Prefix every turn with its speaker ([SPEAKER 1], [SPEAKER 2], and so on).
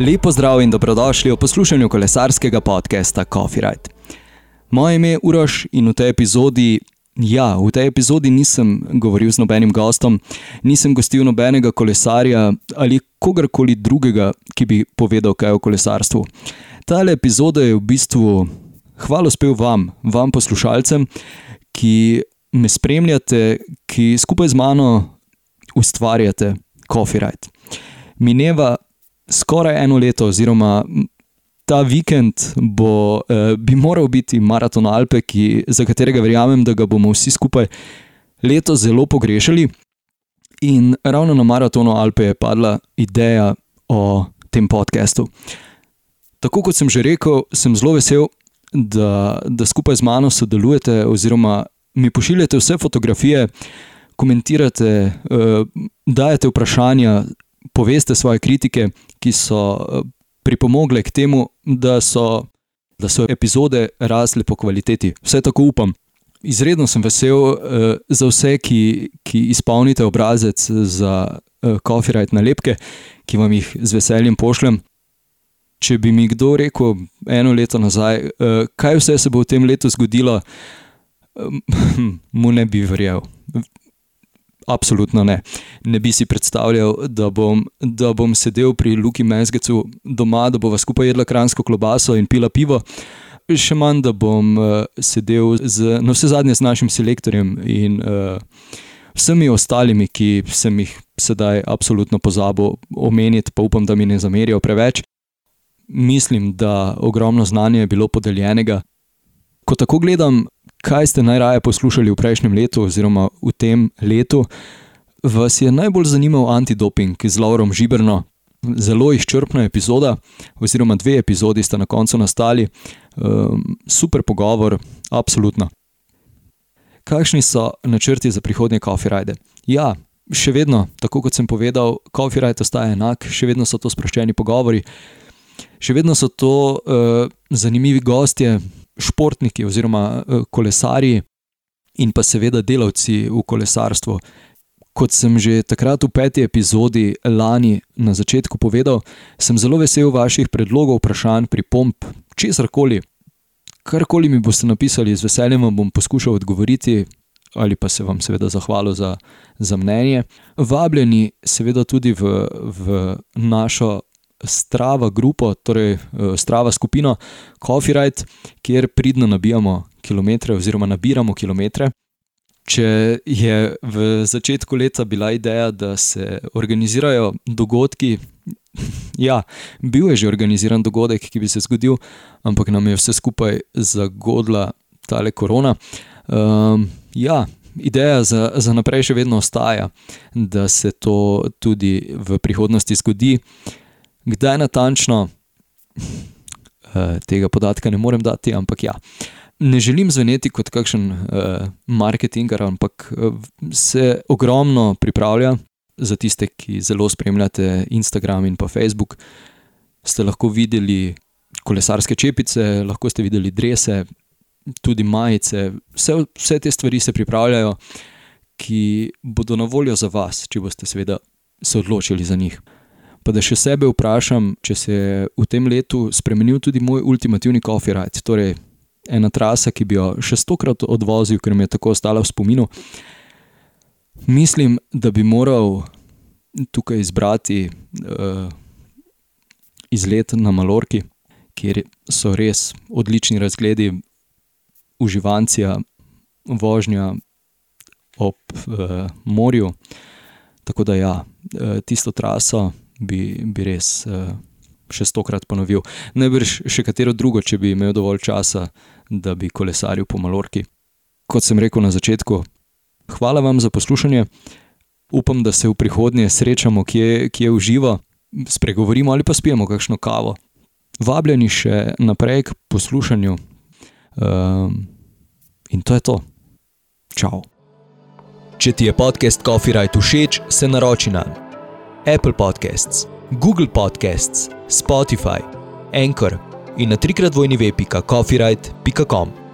[SPEAKER 1] Lepo zdrav in dobrodošli v poslušanju kolesarskega podcasta Coffee Ride. Moje ime je Uroš in v tej epizodi, ja, v tej epizodi nisem govoril z nobenim gostom, nisem gostil nobenega kolesarja ali kogarkoli drugega, ki bi povedal kaj o kolesarstvu. Ta epizoda je v bistvu hvalo spev vam, vam poslušalcem, ki me spremljate, ki skupaj z mano ustvarjate Coffee Ride. Mineva skoraj eno leto, oziroma ta vikend bo, eh, bi moral biti maraton Alpe, ki, za katerega verjamem, da ga bomo vsi skupaj letos zelo pogrešali. In ravno na maratonu Alpe je padla ideja o tem podkastu. Tako kot sem že rekel, sem zelo vesel, da, da skupaj z mano sodelujete, oziroma mi pošiljate vse fotografije, komentirate, uh, dajete vprašanja, poveste svoje kritike, ki so eh, pripomogle k temu, da so, da so epizode rasle po kvaliteti. Vse tako upam. Izredno sem vesel uh, za vse, ki, ki izpolnite obrazec za uh, copyright nalepke, ki vam jih z veseljem pošljem. Če bi mi kdo rekel eno leto nazaj, uh, kaj vse se bo v tem letu zgodilo, uh, mu ne bi verjel. Absolutno ne. Ne bi si predstavljal, da bom, da bom sedel pri Luki Mezgecu doma, da bova skupaj jedla kransko klobaso in pila pivo. Še manj, da bom uh, sedel z, na vse zadnje z našim selektorjem in uh, vsemi ostalimi, ki sem jih sedaj absolutno pozabil omeniti, pa upam, da mi ne zamerijo preveč. Mislim, da ogromno znanja je bilo podeljenega. Ko tako gledam kaj ste najraje poslušali v prejšnjem letu, oziroma v tem letu, vas je najbolj zanimal antidoping z Laurom Žiberno. Zelo izčrpna epizoda, oziroma dve epizodi sta na koncu nastali, um, super pogovor, absolutno. Kakšni so načrti za prihodnje Coffee Ride? Ja, še vedno, tako kot sem povedal, Coffee Ride ostaja enak, še vedno so to sproščeni pogovori, še vedno so to uh, zanimivi gostje, športniki oziroma eh, kolesarji in pa seveda delavci v kolesarstvu. Kot sem že takrat v peti epizodi lani na začetku povedal, sem zelo vesel vaših predlogov, vprašanj, pripomp, česar koli. Karkoli mi boste napisali, z veseljem vam bom poskušal odgovoriti, ali pa se vam seveda zahvalil za, za mnenje. Vabljeni seveda tudi v, v našo strava grupo, torej eh, strava skupino Coffee Ride, kjer pridno nabijamo kilometre oziroma nabiramo kilometre. Če je v začetku leta bila ideja, da se organizirajo dogodki, ja, bil je že organiziran dogodek, ki bi se zgodil, ampak nam je vse skupaj zagodla tale korona. Um, ja, ideja za, za naprej še vedno ostaja, da se to tudi v prihodnosti zgodi. Kdaj natančno, eh, tega podatka ne morem dati, ampak ja. Ne želim zveneti kot kakšen uh, marketinger, ampak uh, se ogromno pripravlja za tiste, ki zelo spremljate Instagram in pa Facebook. Ste lahko videli kolesarske čepice, lahko ste videli drese, tudi majice, vse, vse te stvari se pripravljajo, ki bodo na voljo za vas, če boste seveda se odločili za njih. Pa da še sebe vprašam, če se je v tem letu spremenil tudi moj ultimativni coffee ride, torej ena trasa, ki bi jo še stokrat odvozil, ker mi je tako ostala v spominu. Mislim, da bi moral tukaj izbrati uh, izlet na Malorki, kjer so res odlični razgledi, uživancija, vožnja ob uh, morju. Tako da ja, uh, tisto traso bi, bi res uh, še stokrat ponovil. Najbrž še katero drugo, če bi imel dovolj časa, da bi kolesaril po Malorki. Kot sem rekel na začetku, hvala vam za poslušanje. Upam, da se v prihodnje srečamo, kje, kje uživa, spregovorimo ali pa spijemo kakšno kavo. Vabljeni še naprej k poslušanju. Um, in to je to. Čau. Če ti je podcast Coffee Right všeč, se naroči na Apple Podcasts, Google Podcasts, Spotify, Anchor in na trikrat vojni web.coffeeright.com.